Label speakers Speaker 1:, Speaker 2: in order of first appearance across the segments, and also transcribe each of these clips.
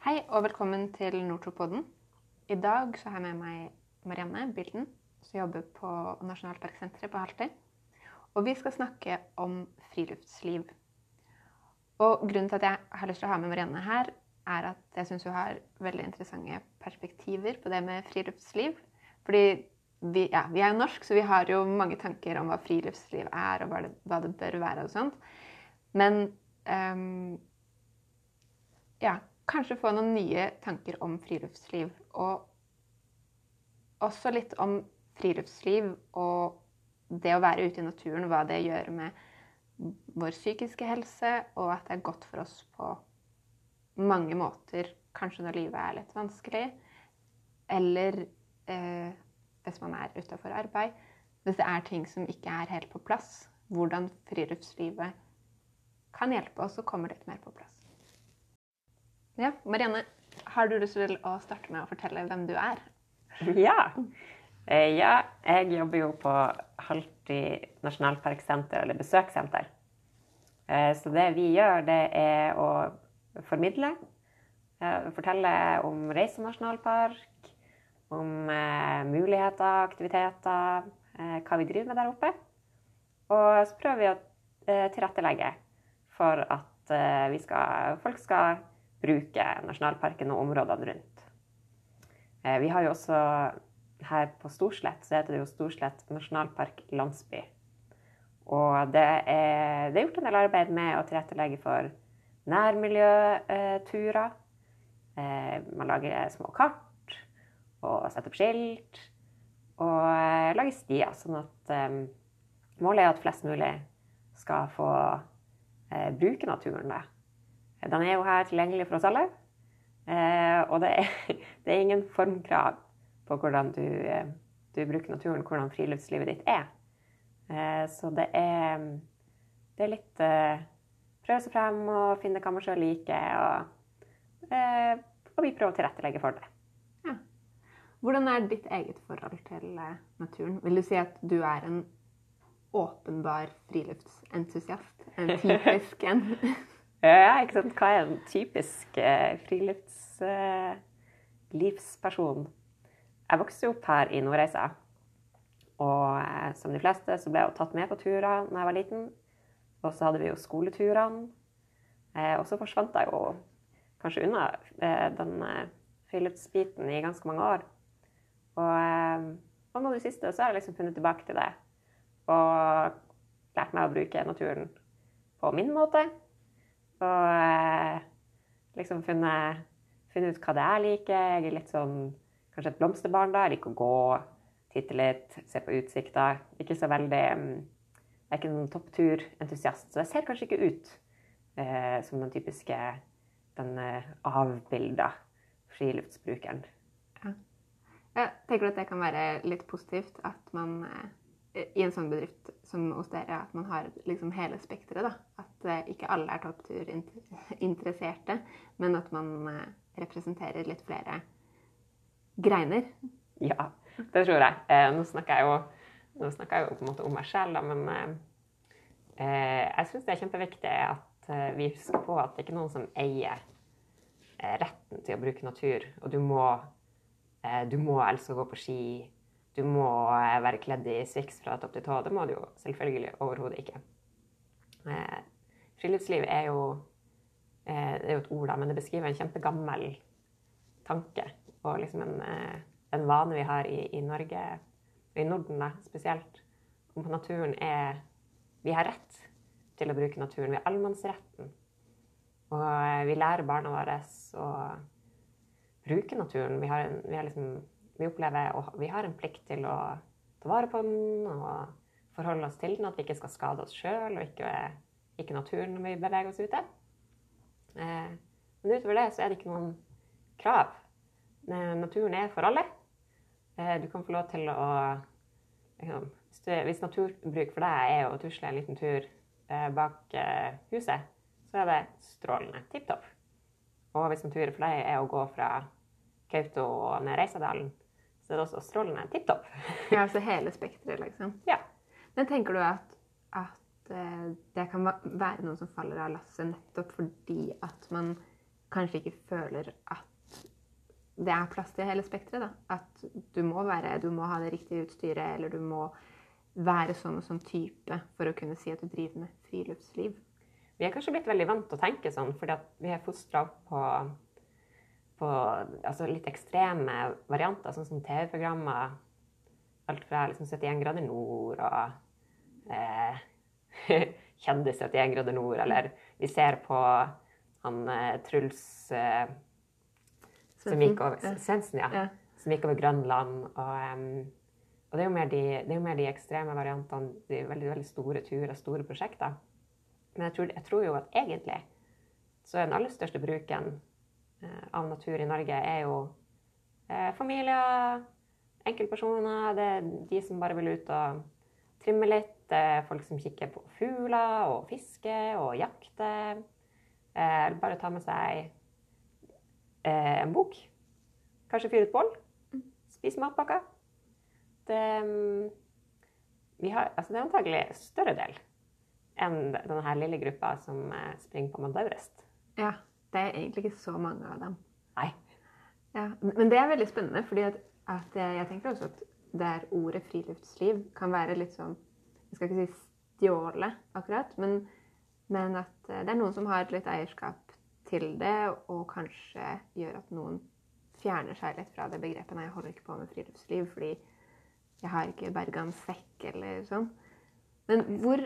Speaker 1: Hei og velkommen til Nortropodden. I dag så har jeg med meg Marianne Bilden, som jobber på Nasjonalparksenteret på halvtid. Og vi skal snakke om friluftsliv. Og grunnen til at jeg har lyst til å ha med Marianne her, er at jeg syns hun har veldig interessante perspektiver på det med friluftsliv. Fordi vi, ja, vi er jo norsk, så vi har jo mange tanker om hva friluftsliv er, og hva det, hva det bør være og sånt. Men um, ja, kanskje få noen nye tanker om friluftsliv. Og også litt om friluftsliv og det å være ute i naturen, hva det gjør med vår psykiske helse, og at det er godt for oss på mange måter, kanskje når livet er litt vanskelig, eller eh, hvis man er utafor arbeid. Hvis det er ting som ikke er helt på plass, hvordan friluftslivet kan hjelpe oss å komme litt mer på plass. Ja, Marianne, har du lyst til å starte med å fortelle hvem du er?
Speaker 2: Ja. Eh, ja, jeg jobber jo på Halti nasjonalparksenter, eller besøkssenter. Eh, så det vi gjør, det er å formidle. Eh, fortelle om reise og nasjonalpark, om muligheter, aktiviteter, hva vi driver med der oppe. Og så prøver vi å tilrettelegge for at skal, folk skal bruke nasjonalparken og områdene rundt. Vi har jo også her på Storslett så heter det jo Storslett nasjonalpark landsby. Og det er, det er, gjort en del arbeid med å tilrettelegge for nærmiljøturer. Eh, man lager små kart og setter opp skilt. Og eh, lager stier, sånn at eh, målet er at flest mulig skal få bruke naturen. Da. Den er jo her tilgjengelig for oss alle. og det er, det er ingen formkrav på hvordan du, eh, du, bruker naturen, hvordan friluftslivet ditt er. Eh, så det er, det er litt eh, prøve seg frem og finne hva man sjøl liker. Og, og vi prøver å tilrettelegge for det. Ja.
Speaker 1: Hvordan er ditt eget forhold til naturen? Vil du si at du er en åpenbar friluftsentusiast? En typisk en?
Speaker 2: Ja, ikke sant. Hva er en typisk friluftslivsperson? Jeg vokste opp her i Nordreisa. Og eh, som de fleste så ble jeg tatt med på turer da jeg var liten. Og så hadde vi jo skoleturene. Eh, og så forsvant jeg jo kanskje unna eh, den friluftsbiten i ganske mange år. Og, og nå det siste så har jeg liksom funnet tilbake til det. Og lært meg å bruke naturen på min måte. Og liksom funnet, funnet ut hva det er jeg liker. Jeg er litt sånn kanskje et blomsterbarn. da, Jeg liker å gå, titte litt, se på utsikta. Ikke så veldig mm, Jeg er ikke noen toppturentusiast, så jeg ser kanskje ikke ut eh, som den typiske den eh, avbilda friluftsbrukeren.
Speaker 1: Ja. Jeg tenker at det kan være litt positivt at man eh, i en sånn bedrift som hos dere, at man har liksom hele spekteret. At eh, ikke alle er toppturinteresserte, men at man eh, representerer litt flere greiner?
Speaker 2: Ja, det tror jeg. Eh, nå snakker jeg jo, snakker jeg jo på en måte om meg selv, men eh, eh, jeg syns det er kjempeviktig at eh, vi husker på at det ikke er noen som eier eh, retten til å bruke natur. Og du må, eh, du må altså gå på ski. Du må være kledd i sviks fra topp til tå. Det må du jo selvfølgelig overhodet ikke. friluftsliv er jo, det er jo et ord, da, men det beskriver en kjempegammel tanke og liksom en, eh, en vane vi har i, i Norge, og i Norden da, spesielt, om at naturen er Vi har rett til å bruke naturen. Vi har allemannsretten. Og eh, vi lærer barna våre å bruke naturen. Vi, har vi, har liksom, vi opplever og vi har en plikt til å ta vare på den og forholde oss til den. At vi ikke skal skade oss sjøl og ikke, ikke, naturen når vi beveger oss ute. Eh, men utover det så er det ikke noen krav naturen er for alle. Eh, du kan få lov til å liksom, Hvis naturbruk for deg er å tusle en liten tur eh, bak eh, huset, så er det strålende. Tipp topp. Og hvis naturen for deg er å gå fra Kautokeino og ned Reisadalen, så det også strålende. Tipp topp.
Speaker 1: ja, altså hele spekteret, liksom.
Speaker 2: Ja.
Speaker 1: Men tenker du at, at det kan være noen som faller av lasset nettopp fordi at man kanskje ikke føler at det er plass til hele spekteret. At du må være, du må ha det riktige utstyret, eller du må være sånn og sånn type for å kunne si at du driver med friluftsliv.
Speaker 2: Vi er kanskje blitt veldig vant til å tenke sånn, fordi vi er fostra på, på altså litt ekstreme varianter, sånn som TV-programmer. Alt fra liksom 71 grader nord og eh, Kjendis 71 grader nord, eller vi ser på han eh, Truls eh, som gikk over, Svendsen, ja. Som gikk over Grønland. Og, um, og det, er de, det, er jo mer de, ekstreme variantene, de veldig, veldig store turer, store prosjekter. Men jeg tror, jeg tror, jo at egentlig så er den aller største bruken av natur i Norge er jo eh, familier, enkeltpersoner. Det er de som bare vil ut og trimme litt. Det er folk som kikker på fugler og fisker og jakter. Eh, bare ta med seg eh, en bok. Kanskje fyre et bål. Spise matpakker. Det, mm, har, altså det er antagelig større del enn denne lille gruppa som eh, springer på Mount Everest.
Speaker 1: Ja. Det er egentlig ikke så mange av dem.
Speaker 2: Nei.
Speaker 1: Ja, men det er veldig spennende, fordi at, at jeg tenker også at der ordet friluftsliv kan være litt sånn Jeg skal ikke si stjåle, akkurat, men, men at eh, det er noen som har litt eierskap til det, og kanskje gjør at noen fjerner seg litt fra det begrepet. Nei, jeg holder ikke på med friluftsliv fordi jeg har ikke berga en sekk eller sånn. Men hvor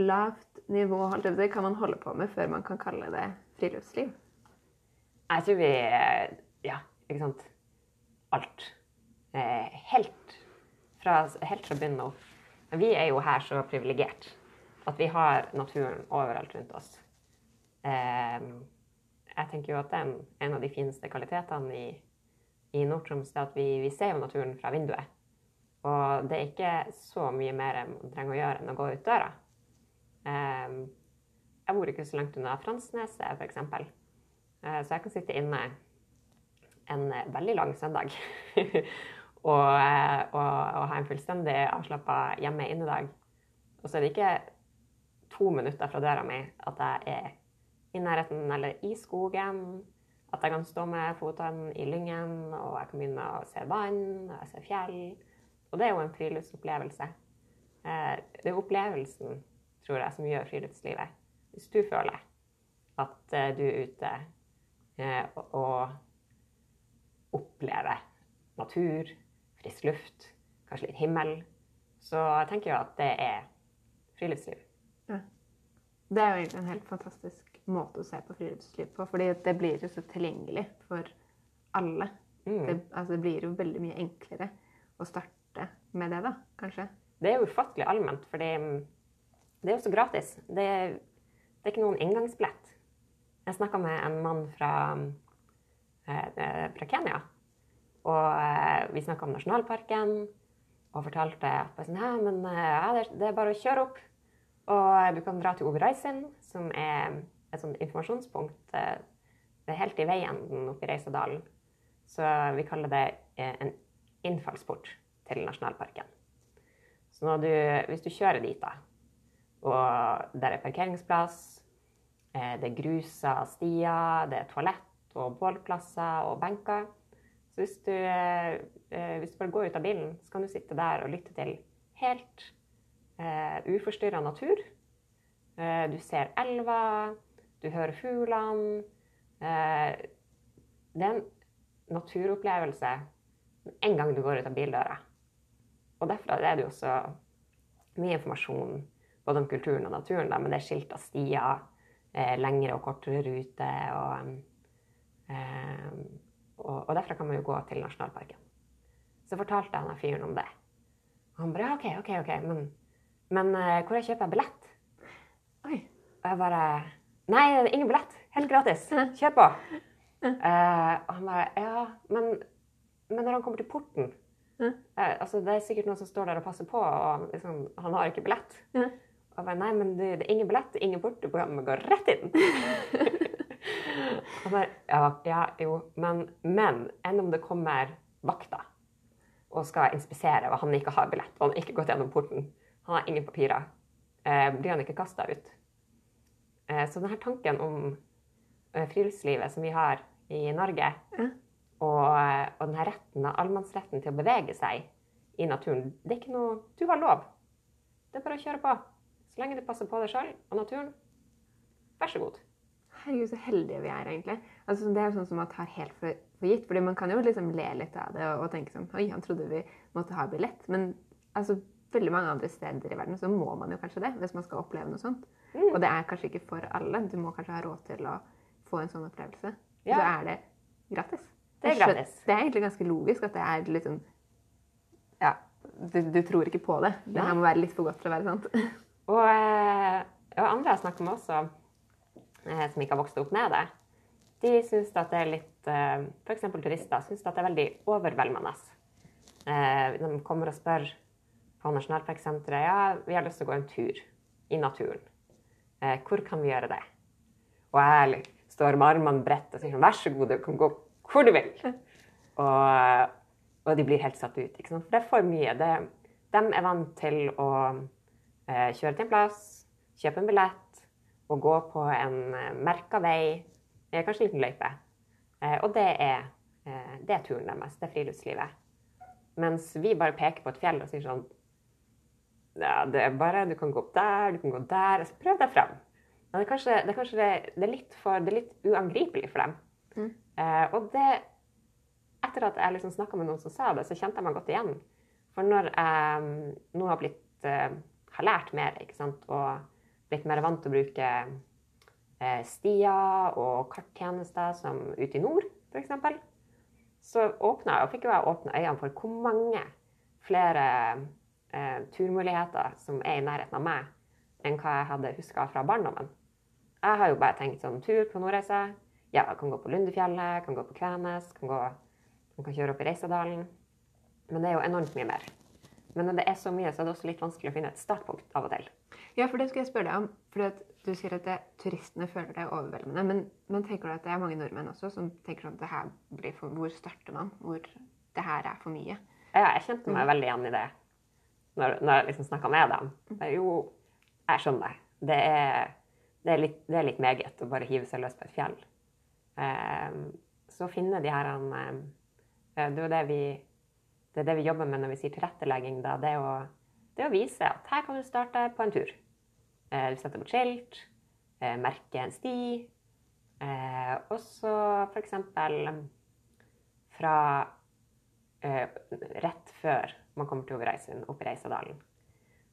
Speaker 1: lavt nivå det, kan man holde på med før man kan kalle det friluftsliv?
Speaker 2: Jeg tror vi Ja, ikke sant. Alt. Eh, helt fra, helt fra bunnen av. Men vi er jo her så privilegert at vi har naturen overalt rundt oss. Eh, jeg tenker jo at det er en av de fineste kvalitetene i, i Nord-Troms er at vi, vi, ser jo naturen fra vinduet. Og det er ikke så mye mer man trenger å gjøre enn å gå ut døra. Jeg bor ikke så langt unna Fransneset, f.eks. Uh, så jeg kan sitte inne en veldig lang søndag og, og, og, ha en fullstendig avslappa hjemme-innedag. Og så er det ikke to minutter fra døra mi at jeg er i nærheten eller i skogen. At jeg kan stå med fotene i lyngen, og jeg kan begynne å se vann, og jeg ser fjell. Og det er jo en friluftsopplevelse. Eh, det er opplevelsen, tror jeg, som gjør friluftslivet. Hvis du føler at eh, du er ute eh, og opplever natur, frisk luft, kanskje litt himmel, så tenker jeg at det er friluftsliv. Ja.
Speaker 1: Det er jo egentlig en helt fantastisk måte å se på friluftsliv på. fordi det blir jo så tilgjengelig for alle. Mm. Det, altså, det, blir jo veldig mye enklere å starte med det, da, kanskje.
Speaker 2: Det er jo ufattelig allment, fordi det er jo så gratis. Det, det er ikke noen inngangsbillett. Jeg snakka med en mann fra, eh, fra Kenya. Og eh, vi snakka om nasjonalparken og fortalte at sånn, men, eh, ja, det, er bare å kjøre opp. Og du kan dra til Overreisen, som er et sånt informasjonspunkt. Eh, det er helt i veienden oppe i Reisadalen. Så vi kaller det eh, en innfallsport til nasjonalparken. Så du, hvis du kjører dit, da, og der er parkeringsplass, eh, det er grusa stier, det er toalett og bålplasser og benker Så hvis du, hvis du bare går ut av bilen, så kan du sitte der og lytte til helt uh, uforstyrra natur. Uh, du ser elva, du hører fuglene. Eh, det er en naturopplevelse en gang du går ut av bildøra. Og derfor er det jo så mye informasjon både om kulturen og naturen, da, men det er skilt av stier, eh, lengre og kortere ruter. Og, eh, og, og, derfra kan man jo gå til nasjonalparken. Så fortalte jeg han fyren om det. Og han bare OK, OK, ok, men, men eh, hvor kjøper jeg billett? Oi. Og jeg bare Nei, det er ingen billett. Helt gratis. Kjør på. Uh, og han bare Ja, men, men, når han kommer til porten uh, altså, Det er sikkert noen som står der og passer på, og liksom, han har ikke billett. Uh. Og bare Nei, men det, det er ingen billett, ingen port. Du kan gå rett inn. han bare ja, ja, jo, men, men enn om det kommer vakter og skal inspisere, og han ikke har billett, og han har ikke gått gjennom porten, han har ingen papirer, eh, blir han ikke kasta ut? Eh, så denne tanken om eh, friluftslivet som vi har i Norge,
Speaker 1: Ja.
Speaker 2: og, eh, og denne retten, allemannsretten til å bevege seg i naturen, det er ikke noe Du har lov. Det er bare å kjøre på. Så lenge du passer på deg sjøl og naturen, vær så god.
Speaker 1: Herregud, så heldige vi er, egentlig. Altså, det er jo sånn som man tar helt for, for gitt. fordi man kan jo liksom le litt av det og, og tenke sånn Oi, han trodde vi måtte ha billett. Men altså, veldig mange andre steder i verden så må man jo kanskje det hvis man skal oppleve noe sånt.
Speaker 2: Mm.
Speaker 1: Og det er kanskje ikke for alle. Du må kanskje ha råd til å få en sånn opplevelse.
Speaker 2: Ja.
Speaker 1: Så er det gratis.
Speaker 2: Det er gratis.
Speaker 1: Det er egentlig ganske logisk at det er litt sånn Ja, du, du tror ikke på det. Det her må være litt for godt til å være sant.
Speaker 2: Og, eh, og andre jeg snakker med også, eh, som ikke har vokst opp med det, de syns at det er litt eh, F.eks. turister syns at det er veldig overveldende. De kommer og spør på Nasjonalparksenteret ja, vi har lyst til å gå en tur i naturen. Hvor kan vi gjøre det? Og jeg står med armene bredt og sier sånn, vær så god, du kan gå hvor du vil. Og, og de blir helt satt ut. Ikke sant? For det er for mye. Det, de er vant til å kjøre til en plass, kjøpe en billett og gå på en eh, merka vei, eh, kanskje en liten løype. Eh, og det er, eh, det er turen deres, det er friluftslivet. Mens vi bare peker på et fjell og sier sånn ja, det er bare, Du kan gå opp der, du kan gå der. Så prøv deg fram. Men det er kanskje, det er, kanskje det, det er litt for, det er litt uangripelig for dem.
Speaker 1: Mm.
Speaker 2: Eh, og det Etter at jeg liksom snakka med noen som sa det, så kjente jeg meg godt igjen. For når jeg nå har blitt eh, har lært mer ikke sant? og blitt mer vant til å bruke eh, stier og karttjenester som ute i nord, f.eks., så åpna jeg, og fikk jo jeg åpne øynene for hvor mange flere eh, turmuligheter som er i nærheten av meg, enn hva jeg hadde huska fra barndommen. Jeg har jo bare tenkt sånn tur på Nordreisa. Ja, jeg kan gå på Lundefjellet, kan gå på Kvænes, kan, gå, kan kjøre opp i Reisadalen. Men det er jo enormt mye mer. Men når det er så mye, så er det også litt vanskelig å finne et startpunkt av og til.
Speaker 1: Ja, for det skal jeg spørre deg om. For du sier at det, turistene føler det overveldende. Men, men tenker du at det er mange nordmenn også som tenker sånn at det her blir for Hvor starter man? Hvor det her er for mye?
Speaker 2: Ja, jeg kjente meg veldig igjen i det når, når jeg liksom snakka med dem. Jeg, jo, jeg skjønner. Det er, det, er litt, det er litt meget å bare hive seg løs på et fjell. Eh, så finne de her eh, Det er jo det vi, det er det vi jobber med når vi sier tilrettelegging. Da. Det, er å, det er å vise at her kan du starte på en tur. Eh, du setter bort skilt, eh, merke en sti. Eh, og så f.eks. fra eh, rett før man kommer til Overreisund, opp i Reisadalen,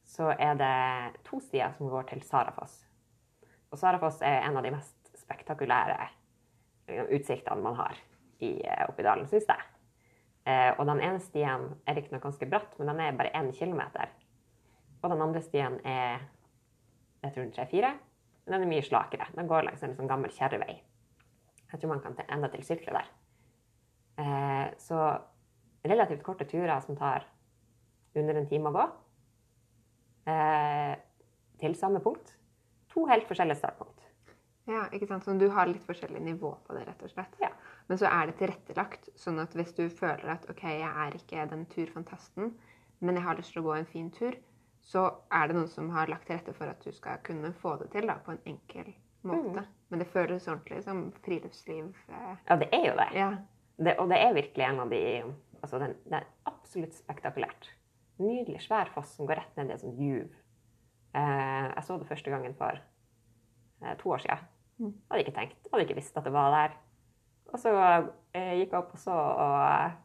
Speaker 2: så er det to stier som går til Sarafoss. Og Sarafoss er en av de mest spektakulære eh, utsiktene man har i, oppi oppe i dalen, syns jeg. Eh, og den ene stien er riktignok ganske bratt, men den er bare én kilometer. Og den andre stien er jeg tror tre-fire, men den er mye slakere. Den går langs en sånn gammel kjerrevei. Jeg tror man kan enda til sykle der. Eh, så relativt korte turer som tar under en time å gå, eh, til samme punkt. To helt forskjellige startpunkt.
Speaker 1: Ja, ikke sant? Så du har litt forskjellig nivå på det, rett og slett.
Speaker 2: Ja.
Speaker 1: Men så er det tilrettelagt, sånn at hvis du føler at ok, jeg er ikke den turfantasten, men jeg har lyst til å gå en fin tur, så er det noen som har lagt til rette for at du skal kunne få det til da, på en enkel måte. Men det føles ordentlig som friluftsliv. Eh,
Speaker 2: Ja, det er jo det.
Speaker 1: ja.
Speaker 2: det og det er virkelig en av de altså den, Det er absolutt spektakulært. Nydelig, svær foss som går rett ned i et sånt juv. Eh, jeg så det første gangen for eh, to år siden.
Speaker 1: Mm.
Speaker 2: Hadde ikke tenkt, hadde ikke visst at det var der. Og så eh, gikk jeg opp og så, og,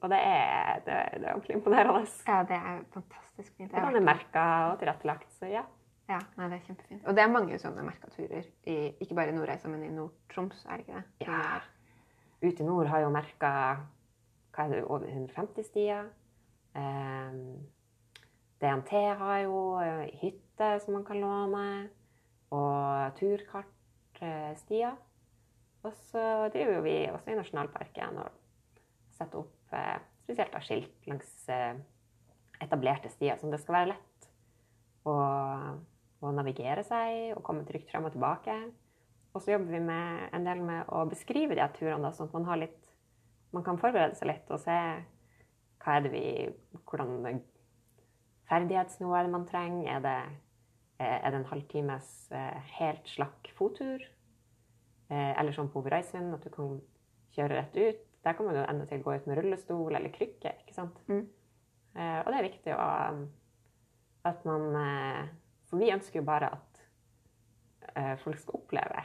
Speaker 2: og det, er, det, det er ordentlig imponerende.
Speaker 1: ja, det er fantastisk fint. merke
Speaker 2: den er merka og tilrettelagt, så ja.
Speaker 1: Ja, nei, det er kjempefint. Og det er mange sånne merkaturer, i, ikke bare i Nordreisa, men i Nord-Troms, er det ikke det?
Speaker 2: Ja. Ute i nord har jo merka hva er det, over 150 stier. Um, DNT har jo eh, hytte som man kan låne, og turkartstier. Og så driver vi også i nasjonalparken og setter opp eh, spesielt av skilt langs eh, etablerte stier, som det skal være lett å, å navigere seg og komme trygt frem og tilbake. Og så jobber vi med en del med å beskrive de turene, sånn at man, litt, man kan forberede seg litt og se hva er det vi, hvordan ferdighetsnivå er det man trenger. Er det, eh, er det en halvtimes eh, helt slakk fottur? Eh, eller sånn på Hovereisund, at du kan kjøre rett ut. Der kan man jo enda til gå ut med rullestol eller krykke. ikke sant?
Speaker 1: Mm.
Speaker 2: Eh, og det er viktig å, at man eh, For vi ønsker jo bare at eh, folk skal oppleve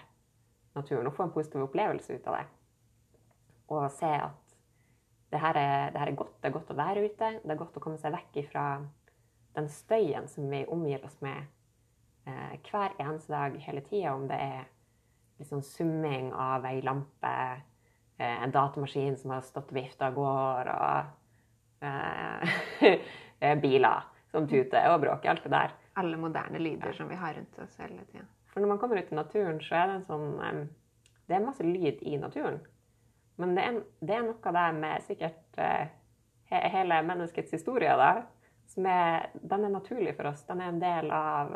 Speaker 2: naturen og få en positiv opplevelse ut av det. Og se at det her, er, det her er godt. Det er godt å være ute. Det er godt å komme seg vekk ifra den støyen som vi omgir oss med eh, hver eneste dag hele tida. Om det er liksom summing av ei lampe, eh, en datamaskin som har stått og vifta av gårde, og eh, biler som tuter og bråker. Alt det der.
Speaker 1: Alle moderne lyder som vi har rundt oss hele tida.
Speaker 2: For når man kommer ut i naturen, så er det en sånn Det er masse lyd i naturen. Men det er, det er noe der med sikkert eh, he, hele menneskets historie da, som er Den er naturlig for oss. Den er en del av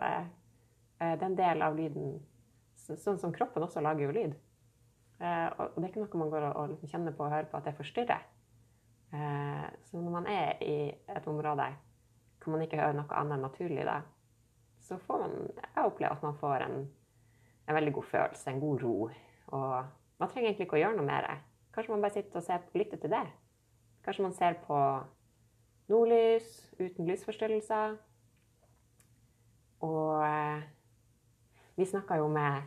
Speaker 2: eh, Det er en del av lyden Sånn som kroppen også lager jo lyd. Eh, og det er ikke noe man går og, liksom kjenner på og hører på at det forstyrrer. Eh, så når man er i et område hvor man ikke hører noe annet naturlig, da, så får man Jeg opplever at man får en, en veldig god følelse, en god ro. Og man trenger egentlig ikke å gjøre noe mer. Kanskje man bare sitter og ser lytter til det. Kanskje man ser på nordlys uten lysforstyrrelser. Og vi snakka jo med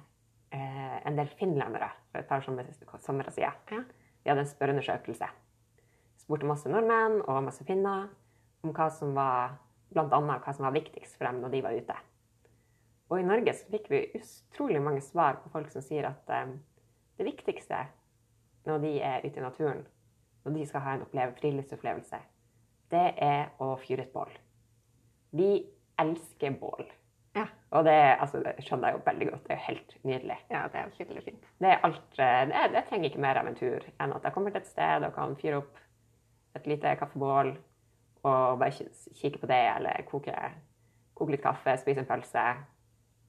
Speaker 2: eh, en del finlendere for et par somre siden.
Speaker 1: Ja.
Speaker 2: Vi hadde en spørreundersøkelse. Spurte masse nordmenn og masse finner om hva som var blant annet hva som var viktigst for dem når de var ute. Og i Norge så fikk vi utrolig mange svar på folk som sier at eh, det viktigste når de er ute i naturen, når de skal ha en oppleve, friluftsopplevelse, det er å fyre et bål. Vi elsker bål. Og det, altså, det skjønner jeg jo veldig godt. Det er jo helt nydelig.
Speaker 1: ja, det er skikkelig fint.
Speaker 2: Det er alt, eh, det, er- det trenger ikke mer av en tur enn at jeg kommer til et sted og kan fyre opp et lite kaffebål og bare kikke på det, eller koke, koke litt kaffe, spise en pølse.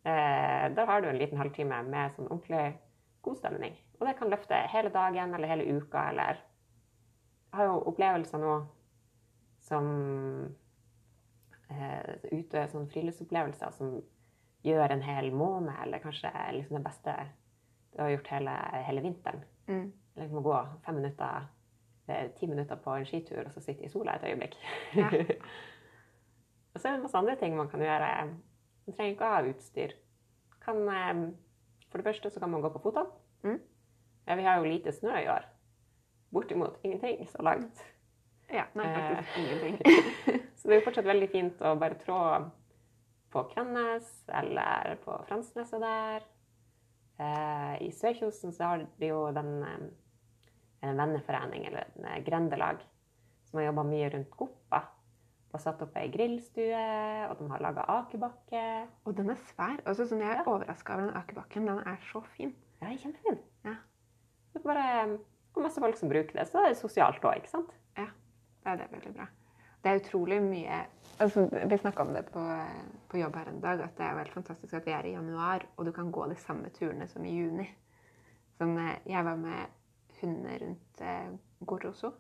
Speaker 2: Eh, da har du en liten halvtime med sånn ordentlig god stemning. Og det kan løfte hele dagen eller hele uka, eller Jeg har jo opplevelser nå som eh, ute, sånn friluftsopplevelser som gjør en hel måned, eller kanskje liksom det beste du har gjort hele, hele vinteren.
Speaker 1: Mm.
Speaker 2: Liksom å gå fem minutter, eh, ti minutter på en skitur, og så sitte i sola et øyeblikk.
Speaker 1: Ja.
Speaker 2: og så er det masse andre ting man kan gjøre. Man trenger ikke å ha utstyr. Kan, eh, for det første så kan man gå på fotene.
Speaker 1: Mm.
Speaker 2: Ja, vi har jo lite snø i år. Bortimot ingenting så langt.
Speaker 1: Ja, nei, faktisk
Speaker 2: Eh.
Speaker 1: ingenting.
Speaker 2: Så det er jo fortsatt veldig fint å bare trå på Kvennes eller på Fransneset der. Eh, I Sørkjosen så har de jo den eh, en venneforening, eller en eh, grendelag, som har jobba mye rundt Goppa. Og satt opp ei grillstue, og de har laga akebakke.
Speaker 1: Og den er svær. Altså, sånn, jeg er
Speaker 2: Ja.
Speaker 1: overraska over den akebakken. Den er så fin.
Speaker 2: Ja, kjempefin.
Speaker 1: Ja.
Speaker 2: Det er bare og masse folk som bruker det, så det er sosialt òg, ikke sant?
Speaker 1: Ja, det er veldig bra. Det er utrolig mye altså, Vi snakka om det på, på jobb her en dag, at det er jo helt fantastisk at vi er i januar, og du kan gå de samme turene som i juni. Sånn, jeg var med hundene rundt eh, Goroso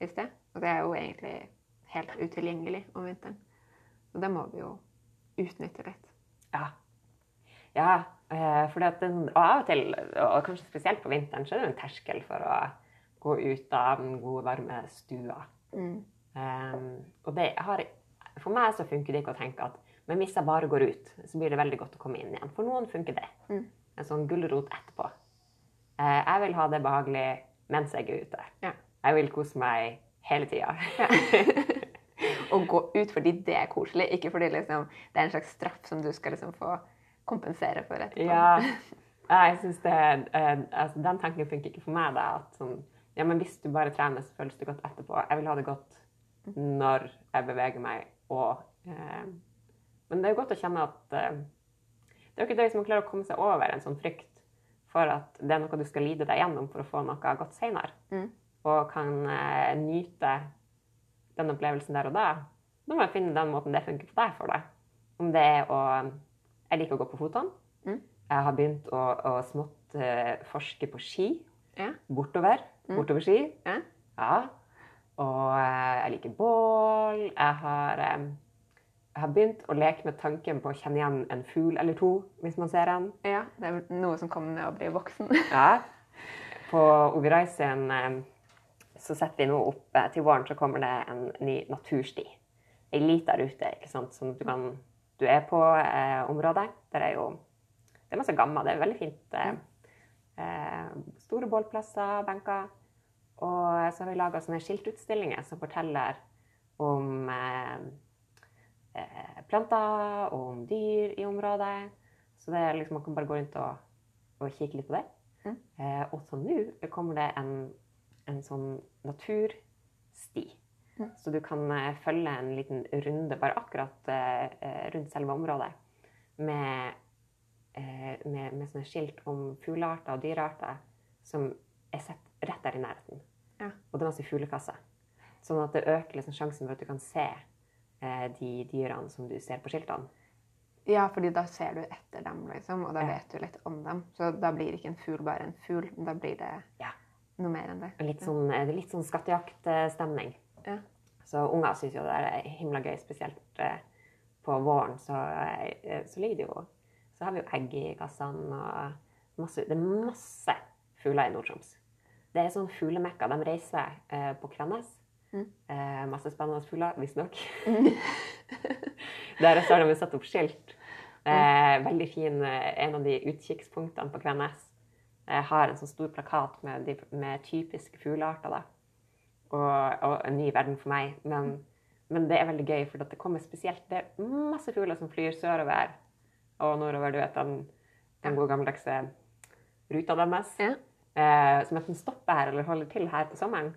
Speaker 1: i sted, og det er jo egentlig helt utilgjengelig om vinteren. Og det må vi jo utnytte litt.
Speaker 2: Ja. Ja, eh, fordi og av og til, og kanskje spesielt på vinteren, så er det en terskel for å gå ut av den gode, varme stua.
Speaker 1: Mm.
Speaker 2: Um, og det har, for meg så funker det ikke å tenke at men hvis jeg bare går ut, så blir det veldig godt å komme inn igjen. For noen funker det.
Speaker 1: Mm.
Speaker 2: En sånn gulrot etterpå. Uh, jeg vil ha det behagelig mens jeg er ute.
Speaker 1: Ja.
Speaker 2: Jeg vil kose meg hele tida.
Speaker 1: Å gå ut fordi det er koselig, ikke fordi liksom, det er en slags straff som du skal liksom få kompensere for etterpå.
Speaker 2: Ja, Ja, jeg synes det, uh, altså, Den tanken funker ikke for meg. da, at sånn, ja, men Hvis du bare trener, så føles det godt etterpå. Jeg vil ha det godt når jeg beveger meg. Og, eh, men det er jo godt å kjenne at eh, det er jo ikke det hvis man klarer å komme seg over en sånn frykt for at det er noe du skal lide deg gjennom for å få noe godt senere,
Speaker 1: Mm.
Speaker 2: og kan eh, nyte den opplevelsen der og da, da må jeg finne den måten det funker for deg for deg. Om det er å Jeg liker å gå på fotene.
Speaker 1: Mm.
Speaker 2: Jeg har begynt å, å smått eh, forske på ski.
Speaker 1: Ja.
Speaker 2: Bortover.
Speaker 1: Mm.
Speaker 2: Bortover ski.
Speaker 1: Ja.
Speaker 2: Ja. Og eh, jeg liker bål. Jeg har, eh, jeg har begynt å leke med tanken på å kjenne igjen en fugl eller to hvis man ser en.
Speaker 1: Ja, det er noe som kommer med å bli voksen.
Speaker 2: Ja. På Oviraisen eh, så setter vi nå opp til våren så kommer det en ny natursti. Ei lita rute ikke sant, som du kan Du er på eh, området. Der er jo Det er masse gammel. Det er veldig fint. Eh, store bålplasser, benker. Og så har vi laga sånne skiltutstillinger som forteller om eh, eh, planter og om dyr i området. Så det liksom, man kan bare gå rundt og, og kikke litt på det.
Speaker 1: Mm.
Speaker 2: Eh, og så nå kommer det en, en sånn natursti.
Speaker 1: Mm.
Speaker 2: Så du kan eh, følge en liten runde bare akkurat eh, rundt selve området med, eh, med, med sånne skilt om fuglearter og dyrearter som er sett rett der i nærheten.
Speaker 1: Ja.
Speaker 2: Og det er masse fuglekasser. Sånn at det øker liksom sjansen for at du kan se eh, de dyrene som du ser på skiltene.
Speaker 1: Ja, fordi da ser du etter dem, liksom, og da
Speaker 2: Ja.
Speaker 1: vet du litt om dem. Så da blir ikke en fugl bare en fugl, men da blir det
Speaker 2: Ja.
Speaker 1: noe mer enn det.
Speaker 2: Litt sånn, eh, det er litt sånn skattejaktstemning.
Speaker 1: Ja.
Speaker 2: Så unger syns jo det er himla gøy, spesielt eh, på våren. Så, eh, så ligger det jo Så har vi jo egg i kassene og masse Det er masse fugler i Nord-Troms. Det er sånn fuglemekka. De reiser eh, på Kvennes.
Speaker 1: Mm.
Speaker 2: Eh, masse spennende fugler, visstnok. Der så har de satt opp skilt. Eh, veldig fin eh, En av de utkikkspunktene på Kvennes eh, har en sånn stor plakat med, de, med typiske fuglearter. da. Og, og en ny verden for meg. Men, men det er veldig gøy, for det kommer spesielt Det er masse fugler som flyr sørover og nordover. Du vet den, den gode gammeldagse ruta deres.
Speaker 1: Ja.
Speaker 2: Eh, som enten stopper her eller holder til her på sommeren.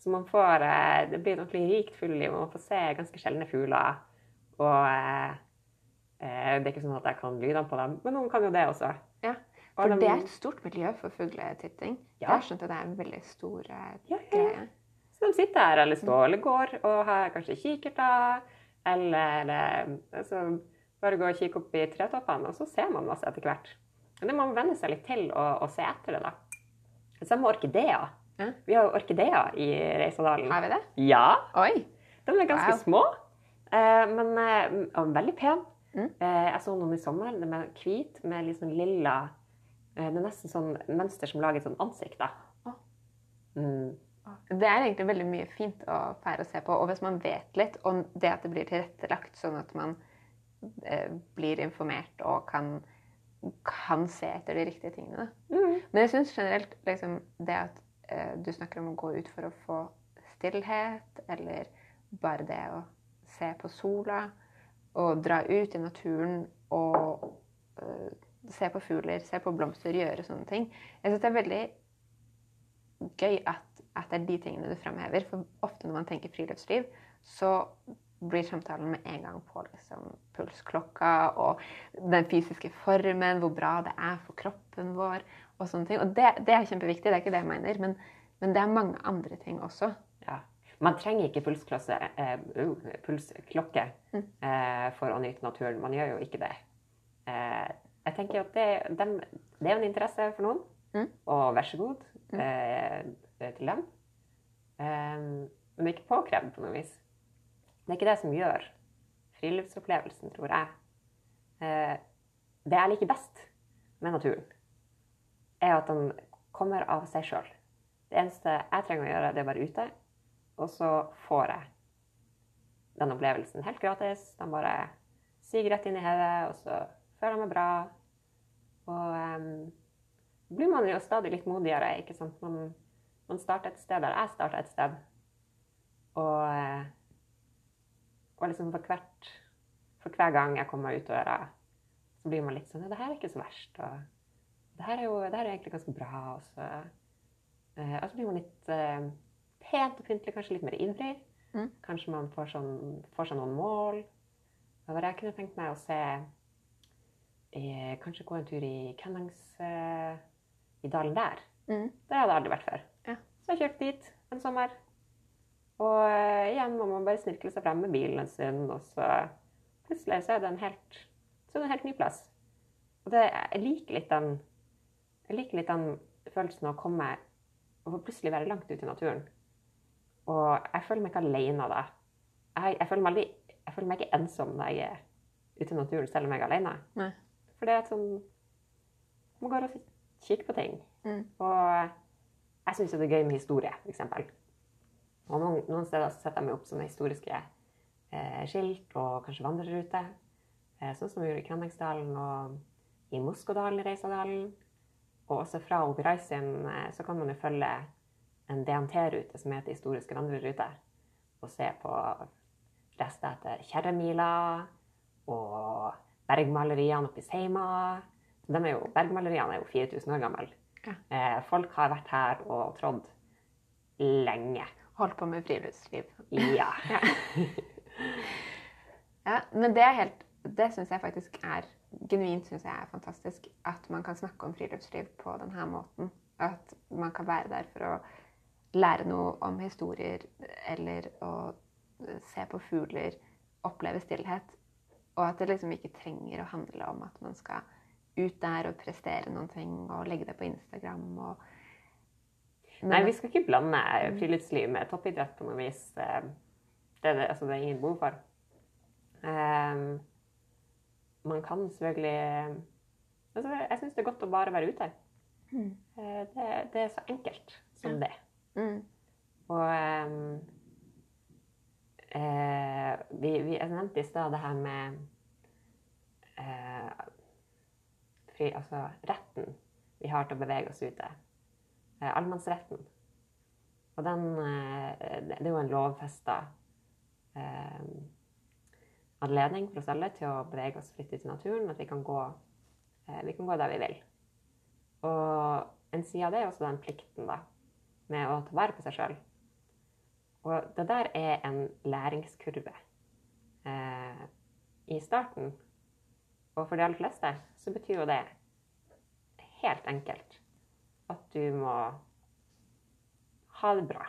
Speaker 2: Så man får, eh, det blir et ordentlig rikt fugleliv, og man får se ganske sjeldne fugler. Og eh, eh, det er ikke sånn at jeg kan lydene på dem, men noen kan jo det også.
Speaker 1: Ja,
Speaker 2: Og
Speaker 1: For
Speaker 2: de-
Speaker 1: det er et stort miljø for fugletitting.
Speaker 2: Ja.
Speaker 1: Jeg har skjønt at det er en veldig stor eh,
Speaker 2: Ja, ja.
Speaker 1: greie.
Speaker 2: Så de sitter her eller står eller går og har kanskje kikkerter, eller eh, altså, bare gå og kikke opp i tretoppene, og så ser man masse etter hvert. Men det må man venne seg litt til å, å se etter det, da. Samme orkideer.
Speaker 1: Ja.
Speaker 2: Vi har jo orkideer i Reisadalen.
Speaker 1: Har vi det?
Speaker 2: Ja,
Speaker 1: Oi!
Speaker 2: de er ganske
Speaker 1: Wow.
Speaker 2: små, eh, men eh, og veldig pen.
Speaker 1: Mm.
Speaker 2: Eh, jeg så noen i sommer, de er hvit med litt sånn lilla Det er nesten sånn mønster som lager et sånt ansikt, da. Mm.
Speaker 1: Det er egentlig veldig mye fint å fære å se på. Og hvis man vet litt om det at det blir tilrettelagt, sånn at man blir informert og kan, kan se etter de riktige tingene.
Speaker 2: Mm.
Speaker 1: Men jeg syns generelt liksom, det at eh, du snakker om å gå ut for å få stillhet, eller bare det å se på sola, og dra ut i naturen og eh, se på fugler, se på blomster, gjøre sånne ting. Jeg syns det er veldig gøy at, at det er de tingene du fremhever. For ofte når man tenker friluftsliv, så blir samtalen med en gang på liksom, pulsklokka og den fysiske formen, hvor bra det er for kroppen vår. Og sånne ting. Og det, det er kjempeviktig, det er ikke det jeg mener. Men, men det er mange andre ting også.
Speaker 2: Ja. Man trenger ikke pulsklokke eh, uh, pulsklokke
Speaker 1: Mm.
Speaker 2: eh, for å nyte naturen. Man gjør jo ikke det. Eh, jeg tenker at det, dem, det er en interesse for noen,
Speaker 1: Mm.
Speaker 2: og vær så god
Speaker 1: Mm.
Speaker 2: eh, til dem. Eh, men ikke påkrevd på noe vis. Det er ikke det som gjør friluftsopplevelsen, tror jeg. Eh, det jeg liker best med naturen, er at den kommer av seg sjøl. Det eneste jeg trenger å gjøre, det er å være ute, og så får jeg den opplevelsen helt gratis. Den bare siger rett inn i hodet, og så føler jeg meg bra. Og um, blir man jo stadig litt modigere, ikke sant. Man, man starter et sted der jeg starta et sted. Og, eh, og liksom for, hvert, for hver gang jeg kommer ut døra, så blir man litt sånn Ja, det her er ikke så verst. Og det her er jo det her er egentlig ganske bra. Og så, eh, og så blir man litt eh, pent og pyntelig, kanskje litt mer ivrig.
Speaker 1: Mm.
Speaker 2: Kanskje man får, sånn, får seg noen mål. Og Jeg kunne tenkt meg å se eh, Kanskje gå en tur i Kennings eh, i dalen der.
Speaker 1: Mm.
Speaker 2: Der hadde jeg aldri vært før.
Speaker 1: Ja.
Speaker 2: Så jeg kjørte dit en sommer. Og eh, igjen må man bare snirkle seg frem med bilen en stund, og så plutselig så er det en helt, så det en helt ny plass. Og det, jeg liker litt den jeg liker litt den følelsen av å komme og plutselig være langt ute i naturen. Og jeg føler meg ikke alene da. Jeg, jeg føler meg aldri jeg føler meg ikke ensom når jeg er ute i naturen, selv om jeg er alene.
Speaker 1: Nei.
Speaker 2: For det er et sånn Man går og kikker på ting.
Speaker 1: Mm.
Speaker 2: Og jeg syns det er gøy med historie, f.eks. Og noen, steder så setter meg opp sånne historiske eh, skilt og kanskje vandreruter. Eh, sånn som vi gjorde i Krannengsdalen og i Moskodalen, Reisadalen. Og også fra Operaisien eh, så kan man jo følge en DNT-rute som heter Historiske vandreruter. Og se på rester etter Kjerremila og bergmaleriene oppe i Seima. Er bergmaleriene er jo 4000 år gamle.
Speaker 1: Ja.
Speaker 2: Eh, folk har vært her og trådd lenge.
Speaker 1: Holdt på med friluftsliv.
Speaker 2: Ja.
Speaker 1: Ja, men det er helt Det syns jeg faktisk er genuint synes jeg er fantastisk. At man kan snakke om friluftsliv på denne måten. At man kan være der for å lære noe om historier eller å se på fugler, oppleve stillhet. Og at det liksom ikke trenger å handle om at man skal ut der og prestere noen ting og legge det på Instagram og
Speaker 2: Nei, vi skal ikke blande friluftsliv med toppidrett på noe vis. Eh, Det er det, altså, det er ingen behov for. Um, man kan selvfølgelig altså, Jeg syns det er godt å bare være ute.
Speaker 1: Mm.
Speaker 2: Eh, Det, det er så enkelt som det.
Speaker 1: Mm.
Speaker 2: Og um, eh, vi, vi, Jeg nevnte i stad det her med eh, fri, altså retten vi har til å bevege oss ute. Eh, Allemannsretten. Og den eh, Det er jo en lovfesta eh, anledning for oss alle til å bevege oss fritt ut i naturen. At vi kan gå, vi kan gå der vi vil. Og en side av det er også den plikten da, med å ta vare på seg sjøl. Og det der er en læringskurve eh, i starten. Og for de aller fleste så betyr jo det helt enkelt at du må ha det bra.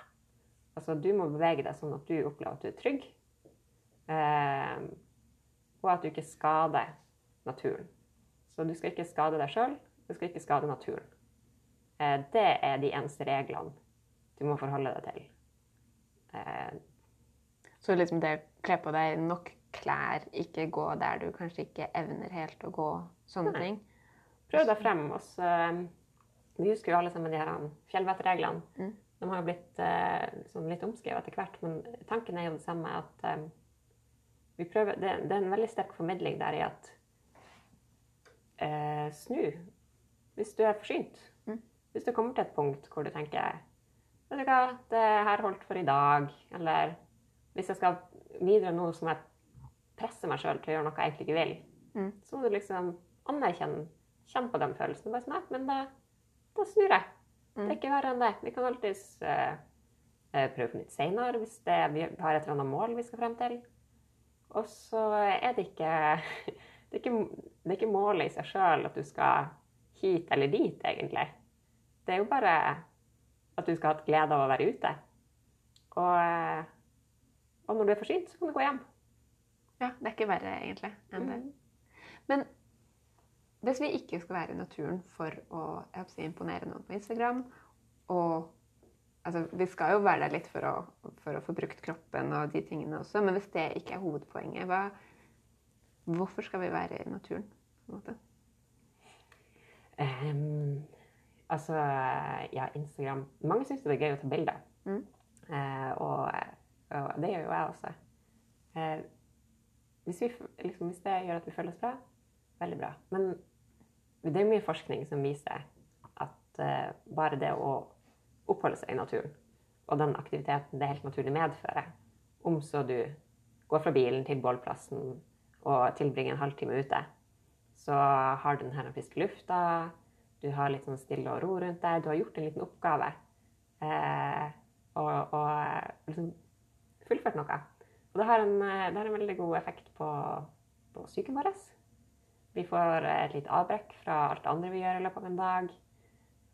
Speaker 2: Altså du må bevege deg sånn at du opplever at du er trygg. Eh, og at du ikke skader naturen. Så du skal ikke skade deg sjøl, du skal ikke skade naturen. Eh, det er de eneste reglene du må forholde deg til. Eh,
Speaker 1: Så liksom det å kle på deg nok klær, ikke gå der du kanskje ikke evner helt å gå, sånne
Speaker 2: Nei.
Speaker 1: ting.
Speaker 2: prøv deg frem. Også, eh, vi husker jo alle sammen de her um, fjellvettreglene.
Speaker 1: Mm.
Speaker 2: De har jo blitt eh, sånn litt omskrevet etter hvert, men tanken er jo det samme at eh, vi prøver, det, det er en veldig sterk formidling der i at eh, snu hvis du er forsynt.
Speaker 1: Mm.
Speaker 2: Hvis du kommer til et punkt hvor du tenker Vet du hva, det her holdt for i dag. Eller hvis jeg skal videre nå som jeg presser meg sjøl til å gjøre noe jeg egentlig ikke vil,
Speaker 1: Mm.
Speaker 2: så må du liksom anerkjenne Kjenne på den følelsen. Bare sånn, men da, da snur jeg. Det er ikke verre enn det. Vi kan alltids eh, prøve på nytt seinere hvis det, vi har et eller annet mål vi skal frem til. Og så er det ikke Det er ikke, det er ikke målet i seg sjøl at du skal hit eller dit, egentlig. Det er jo bare at du skal ha hatt glede av å være ute. Og, eh, og når du er forsynt, så kan du gå hjem.
Speaker 1: Ja, det er ikke verre egentlig enn det. Men hvis vi ikke skal være i naturen for å jeg si, imponere noen på Instagram, og altså, vi skal jo være der litt for å, for å få brukt kroppen og de tingene også, men hvis det ikke er hovedpoenget, hva, hvorfor skal vi være i naturen? på en måte?
Speaker 2: Um, altså, ja, Instagram Mange syns det er gøy å ta bilder.
Speaker 1: Mm.
Speaker 2: Uh, og, og det gjør jo jeg også. Uh, hvis, vi, liksom, hvis det gjør at vi føler oss bra, veldig bra. Men det er mye forskning som viser at eh, bare det å oppholde seg i naturen, og den aktiviteten det helt naturlig medfører, om så du går fra bilen til bålplassen og tilbringer en halvtime ute, så har du den her friske lufta, du har litt sånn stille og ro rundt deg, du har gjort en liten oppgave. Eh, og, og eh, liksom fullført noe. Og det har en, eh, det har en veldig god effekt på, på psyken vår. Vi får eh, et lite avbrekk fra alt det andre vi gjør i løpet av en dag.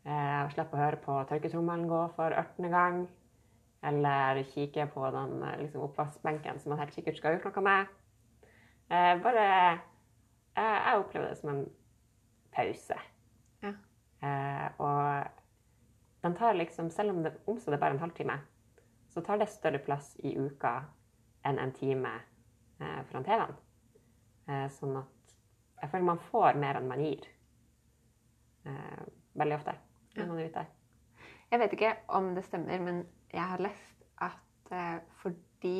Speaker 2: Eh, og slipper å høre på tørketrommelen gå for ørtende gang. Eller kikke på den eh, liksom, oppvaskbenken som man helt sikkert skal ha gjort noe med. Eh, bare jeg, jeg opplever det som en pause.
Speaker 1: Ja.
Speaker 2: Eh, og den tar liksom, selv om det, omstår det bare en halvtime, så tar det større plass i uka enn en time eh, foran TV-en. Eh, sånn at jeg føler man får mer enn man gir. Eh, veldig ofte.
Speaker 1: Ja.
Speaker 2: når man er ute.
Speaker 1: Jeg vet ikke om det stemmer, men jeg har lest at eh, fordi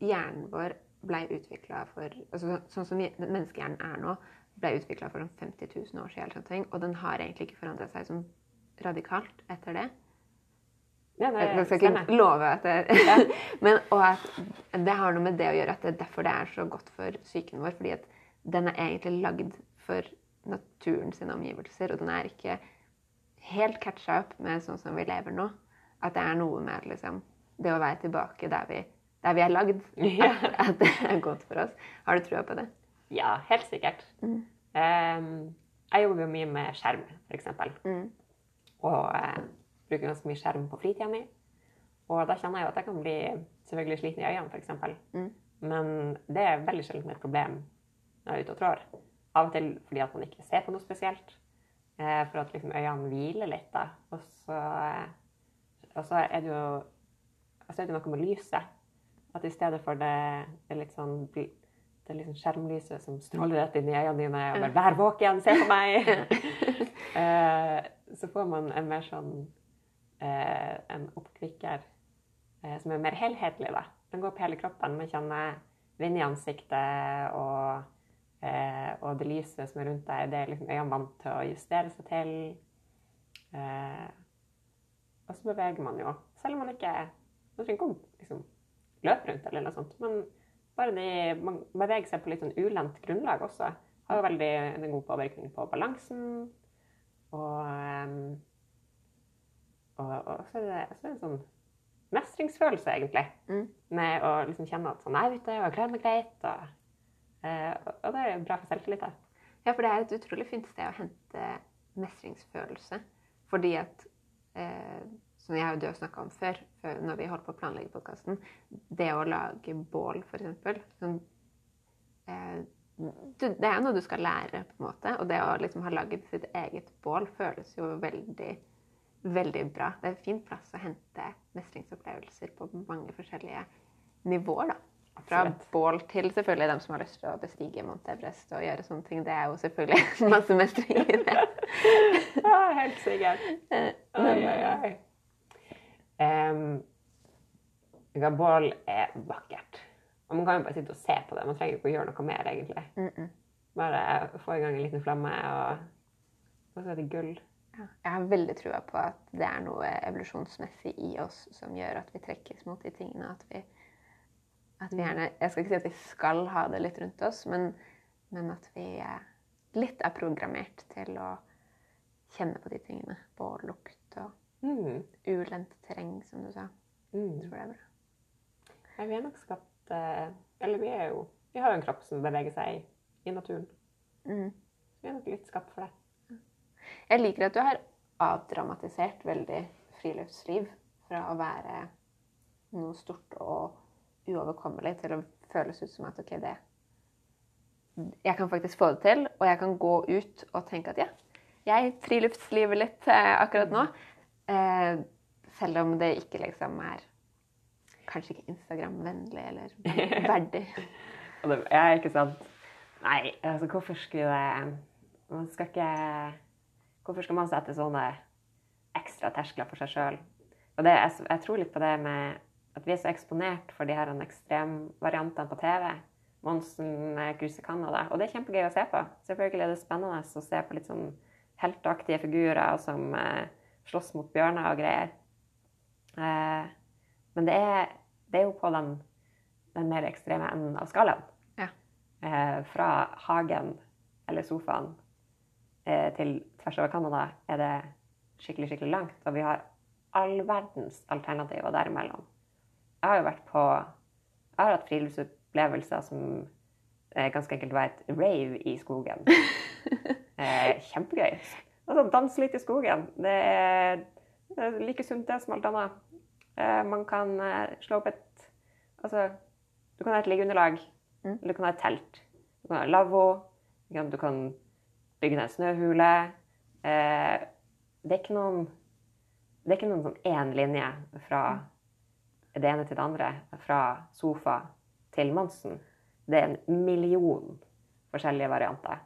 Speaker 1: hjernen vår ble utvikla for altså, Sånn som menneskehjernen er nå, ble utvikla for sånn 50 000 år siden, sånne og den har egentlig ikke forandra seg sånn radikalt etter det.
Speaker 2: Ja, det
Speaker 1: Jeg skal
Speaker 2: stemmer.
Speaker 1: love at det Men og at det har noe med det å gjøre at det er derfor det er så godt for psyken vår. Fordi at den er egentlig lagd for naturen sine omgivelser, og den er ikke helt catcha opp med sånn som vi lever nå. At det er noe med liksom, det å være tilbake der vi, der vi er lagd.
Speaker 2: Ja.
Speaker 1: At, at det er godt for oss. Har du trua på det?
Speaker 2: Ja, helt sikkert.
Speaker 1: Mm.
Speaker 2: Um, jeg jobber jo mye med skjerm, f.eks.
Speaker 1: Mm.
Speaker 2: Og uh, bruker ganske mye skjerm på fritida mi. Og da kjenner jeg jo at jeg kan bli selvfølgelig sliten i øynene, f.eks.
Speaker 1: Mm.
Speaker 2: Men det er veldig sjelden et problem er ute og trår. Av og til fordi at man ikke ser på noe spesielt. Eh, for at liksom øynene hviler litt. da. Og så, eh, og så er det jo så er det noe med lyset. At i stedet for det, det litt sånn det liksom skjermlyset som stråler rett inn i øynene dine og bare 'Vær våken, se på meg!' eh, så får man en mer sånn en oppkvikker som er mer helhetlig. da. Den går på hele kroppen. Man kjenner vind i ansiktet, og, eh, og det lyset som er rundt deg, det er liksom øynene vant til å justere seg til. Eh, og så beveger man jo, selv om man ikke man trenger ikke liksom, løpe rundt eller noe sånt. Men bare de, man beveger seg på litt sånn ulendt grunnlag også. Har jo veldig en god påvirkning på balansen. Og, ehm, og, og så, er det, så er det en sånn mestringsfølelse, egentlig.
Speaker 1: Mm.
Speaker 2: Med å liksom kjenne at sånn, jeg er ute, og jeg klarer meg greit. Og, eh, og det er bra for selvtilliten.
Speaker 1: Ja, for det er et utrolig fint sted å hente mestringsfølelse. Fordi at eh, Som jeg og du har snakka om før, når vi holdt på å planlegge podkasten, det å lage bål, f.eks. Sånn, eh, det er noe du skal lære, på en måte. Og det å liksom ha laget sitt eget bål føles jo veldig, veldig bra. Det er en fin plass å hente mestringsopplevelser på mange forskjellige nivåer, da. Fra bål til selvfølgelig dem som har lyst til å bestige Mount Everest og gjøre sånne ting. Det er jo selvfølgelig masse mestring i det.
Speaker 2: Ja, helt sikkert.
Speaker 1: Eh,
Speaker 2: Oi, oi, oi. Um, bål er vakkert. Og man kan jo bare sitte og se på det. Man trenger ikke å gjøre noe mer, egentlig.
Speaker 1: mm -mm.
Speaker 2: Bare få i gang en liten flamme, og, og så er det gull.
Speaker 1: Ja. Jeg har veldig trua på at det er noe evolusjonsmessig i oss som gjør at vi trekkes mot de tingene. At vi, at vi gjerne Jeg skal ikke si at vi skal ha det litt rundt oss, men, men at vi litt er programmert til å kjenne på de tingene. På lukt og
Speaker 2: Mm.
Speaker 1: ulendt terreng, som du sa. Jeg
Speaker 2: Mm.
Speaker 1: tror det er bra.
Speaker 2: Nei, vi er nok skapt eh, Eller vi er jo Vi har jo en kropp som beveger seg i, i naturen.
Speaker 1: Mm.
Speaker 2: Vi er nok litt skapt for det.
Speaker 1: Jeg liker at du har avdramatisert veldig friluftsliv fra å være noe stort og uoverkommelig til å føles ut som at ok, det Jeg kan faktisk få det til, og jeg kan gå ut og tenke at ja, jeg friluftsliver litt eh, akkurat nå. Eh, selv om det ikke liksom er Kanskje ikke Instagram-vennlig eller verdig.
Speaker 2: ja, ikke sant Nei, altså hvorfor skulle det Man skal ikke Hvorfor skal man sette sånne ekstra terskler for seg sjøl? Og det, jeg, jeg tror litt på det med at vi er så eksponert for de her ekstremvariantene på TV. Monsen gruser cruiser Canada. Og det er kjempegøy å se på. Selvfølgelig er det spennende å se på litt sånn helteaktige figurer som eh, slåss mot bjørner og greier. Eh, men det er, det er jo på den, den mer ekstreme enden av skalaen.
Speaker 1: Ja.
Speaker 2: Eh, fra hagen eller sofaen eh, til tvers over Canada er det skikkelig, skikkelig langt. Og vi har all verdens alternativer derimellom. Jeg har jo vært på Jeg har hatt friluftsopplevelser som eh, ganske enkelt var et rave i skogen. Eh, kjempegøy. Altså, danse litt i skogen. Det er, det er like sunt det som alt annet. Eh, man kan eh, slå opp et Altså, du kan ha et liggeunderlag.
Speaker 1: Mm.
Speaker 2: Du kan ha et telt. Du kan ha lavvo. Du kan, du kan bygge ned en snøhule. Eh, det er ikke noen Det er ikke noen sånn én linje fra det ene til det andre. Fra sofa til Monsen, det er en million forskjellige varianter.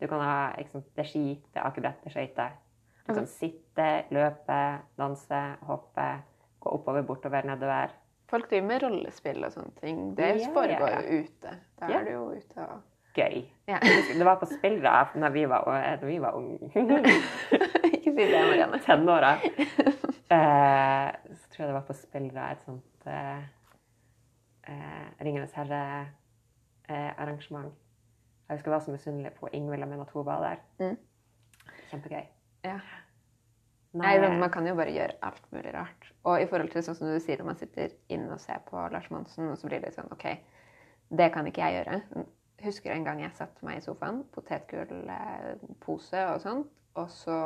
Speaker 2: Du kan ha liksom, det er ski, det er akebrett, det er skøyter. Du kan sitte, løpe, danse, hoppe, gå oppover, bortover, nedover.
Speaker 1: Folk driver med rollespill og sånne ting. Det
Speaker 2: Ja,
Speaker 1: foregår
Speaker 2: ja, ja.
Speaker 1: ute. Da er du jo ute og
Speaker 2: Gøy.
Speaker 1: Ja.
Speaker 2: Det var på spillere da vi var, når vi var unge.
Speaker 1: Ikke si det, Marianne.
Speaker 2: tenåra. Eh, tror jeg det var på Spillra, et sånt eh, eh, Ringenes herre-arrangement. jeg husker jeg var så misunnelig på Ingvild og Mena var der.
Speaker 1: Mm.
Speaker 2: Kjempegøy.
Speaker 1: Ja.
Speaker 2: Nei,
Speaker 1: men Man kan jo bare gjøre alt mulig rart. Og i forhold til sånn som du sier, når man sitter inne og ser på Lars Monsen, og så blir det sånn OK, det kan ikke jeg gjøre. Husker en gang jeg satte meg i sofaen, potetgullpose og sånt, og så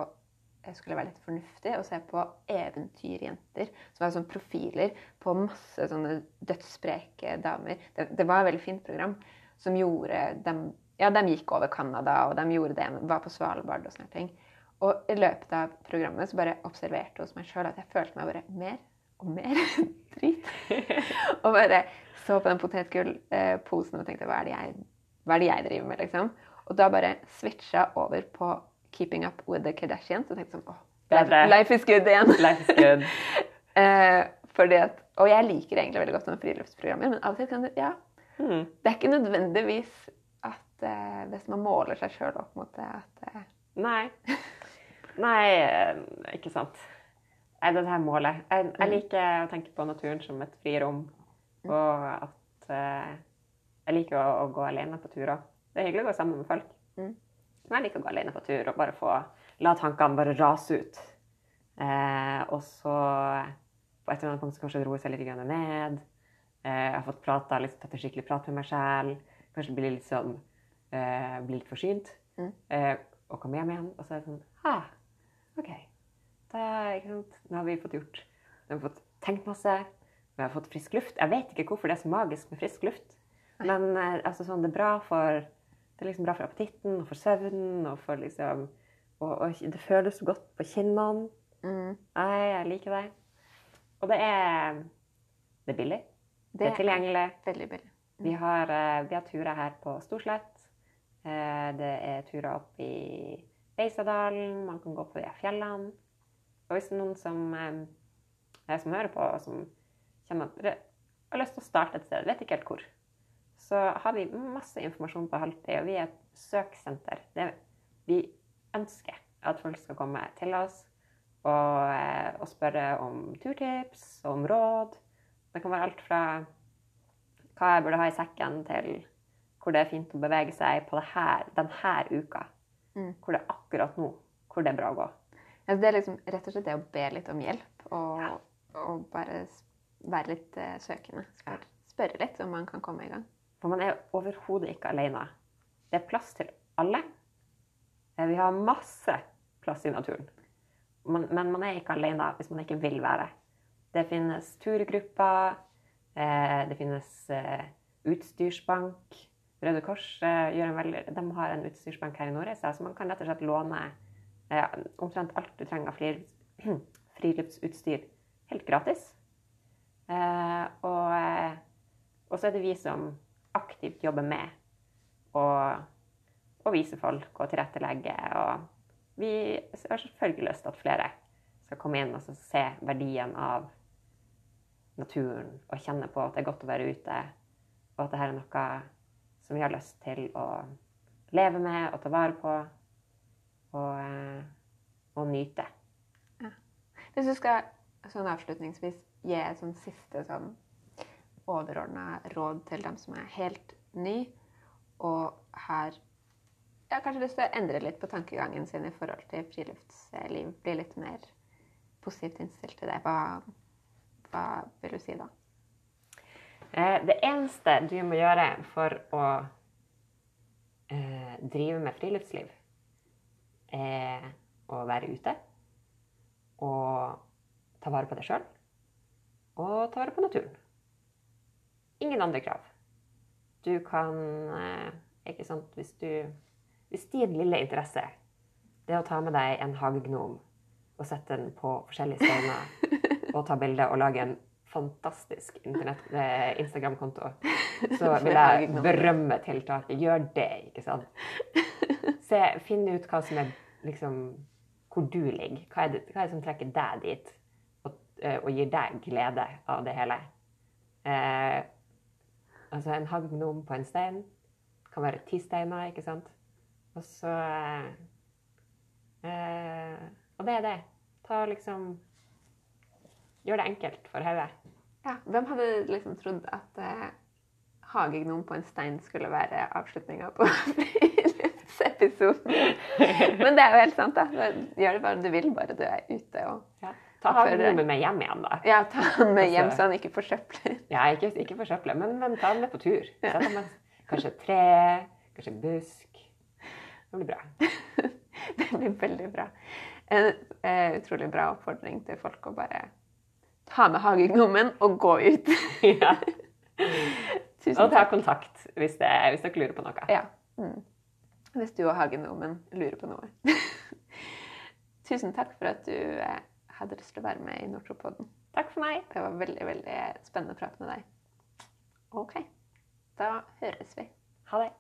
Speaker 1: skulle være litt fornuftig og se på eventyrjenter. Som var sånn profiler på masse sånne dødsspreke damer. Det, det var et veldig fint program som gjorde dem Ja, de gikk over Canada, og de gjorde det, var på Svalbard og sånne ting. Og i løpet av programmet så bare observerte hos meg sjøl at jeg følte meg bare mer og mer drit. og bare så på den potetgullposen og tenkte hva er, jeg, hva er det jeg driver med, liksom? Og da bare switcha over på Keeping Up With The Kardashians. Og tenkte sånn åh,
Speaker 2: Bedre.
Speaker 1: life, life is good igjen.
Speaker 2: Life is good.
Speaker 1: Eh, fordi at, og jeg liker egentlig veldig godt sånne friluftsprogrammer, men av og til kan det Ja,
Speaker 2: Mm.
Speaker 1: det er ikke nødvendigvis at eh, hvis man måler seg sjøl opp mot det, at eh,
Speaker 2: Nei. Nei, eh, ikke sant. Nei, det her målet. Jeg, jeg
Speaker 1: Mm.
Speaker 2: liker å tenke på naturen som et frirom, og at eh, jeg liker å, å gå alene på turer. Det er hyggelig å gå sammen med folk. Men jeg liker å gå alene på tur og bare få la tankene bare rase ut. Eh, og så på et eller annet punkt så kanskje roe seg litt ned. Eh, jeg har fått prata, liksom, tatt en skikkelig prat med meg sjæl. Kanskje bli litt sånn eh, Bli litt forsynt.
Speaker 1: Mm.
Speaker 2: Eh, og komme hjem igjen, og så er det sånn Ha, OK. Da? Nå har vi fått gjort Vi har fått tenkt masse. Vi har fått frisk luft. Jeg vet ikke hvorfor det er så magisk med frisk luft. Men eh, altså, sånn, det er bra for det er liksom bra for appetitten og for søvnen. og for liksom, og, og Det føles godt på kinnene.
Speaker 1: mm,
Speaker 2: Nei, jeg liker det. Og det er, det er billig. Det er tilgjengelig.
Speaker 1: veldig billig.
Speaker 2: Vi har, eh, vi har turer her på Storslett. Eh, Det er turer opp i Beisadalen. Man kan gå på de fjellene. Og hvis det er noen som, eh, som hører på, som kjenner at har lyst til å starte et sted, vet ikke helt hvor, så har vi masse informasjon på HALTI, og vi er et søksenter. Det, vi ønsker at folk skal komme til oss og, eh, og spørre om turtips om råd. Det kan være alt fra hva jeg burde ha i sekken, til hvor det er fint å bevege seg på det her, denne uka.
Speaker 1: Mm.
Speaker 2: Hvor det er akkurat nå hvor det er bra å gå.
Speaker 1: Ja, det er liksom rett og slett det å be litt om hjelp, og,
Speaker 2: Ja.
Speaker 1: og bare være litt eh, søkende. Spør, Spørre litt om man kan komme i gang.
Speaker 2: For man er overhodet ikke alene. Det er plass til alle. Eh, Vi har masse plass i naturen. Men man er ikke alene hvis man ikke vil være. Det finnes turgrupper, eh, det finnes eh, utstyrsbank. Røde Kors veldig, de har en utstyrsbank her i Nordreisa, så man kan rett og slett låne omtrent alt du trenger av friluftsutstyr helt gratis. Og så er det vi som aktivt jobber med å, vise folk og tilrettelegge. Og vi har selvfølgelig lyst til at flere skal komme inn og se verdien av naturen og kjenne på at det er godt å være ute, og at dette er noe som vi har lyst til å leve med og ta vare på og, eh, og nyte.
Speaker 1: Hvis du skal sånn avslutningsvis gi et sånn siste sånn overordna råd til dem som er helt ny, og har ja, kanskje lyst til å endre litt på tankegangen sin i forhold til friluftsliv, bli litt mer positivt innstilt til det, hva, hva vil du si da?
Speaker 2: Eh, Det eneste du må gjøre for å eh, drive med friluftsliv, er å være ute og ta vare på deg sjøl og ta vare på naturen. Ingen andre krav. Du kan eh, Ikke sant Hvis du Hvis din lille interesse det er å ta med deg en hagegnom og sette den på forskjellige steiner og ta bilde og lage en fantastisk eh, Instagram-konto, så vil jeg berømme tiltaket. Gjør det, ikke sant? Se, Finn ut hva som er liksom Hvor du ligger. Hva er det, hva er det som trekker deg dit, og, eh, og gir deg glede av det hele? Eh, altså, en hagnom på en stein kan være ti steiner, ikke sant? Og så eh, Og det er det. Ta liksom Gjør det enkelt for hodet.
Speaker 1: Ja, Hvem hadde liksom trodd at eh, hagegnom på en stein skulle være avslutninga på friluftsepisoden? Men det er jo helt sant, da. Gjør det bare du vil, bare du er ute og
Speaker 2: Ja. Ta hagegnomen med hjem igjen, da.
Speaker 1: Ja, ta den med hjem
Speaker 2: Altså-
Speaker 1: så han ikke forsøpler.
Speaker 2: Ja, ikke, ikke forsøpler, men, men ta den med på tur.
Speaker 1: Ja.
Speaker 2: Med, kanskje et tre, kanskje en busk. Det blir bra.
Speaker 1: Det blir veldig bra. En eh, utrolig bra oppfordring til folk å bare ta med hagegnommen og gå ut.
Speaker 2: ja.
Speaker 1: Tusen
Speaker 2: Og ta
Speaker 1: takk.
Speaker 2: kontakt hvis, det, hvis dere lurer på noe.
Speaker 1: Ja. Mm. Hvis du og hagenomen lurer på noe. Tusen takk for at du eh, hadde lyst til å være med i Nortropoden.
Speaker 2: Takk for meg.
Speaker 1: Det var veldig, veldig spennende å prate med deg. OK. Da høres vi.
Speaker 2: Ha det.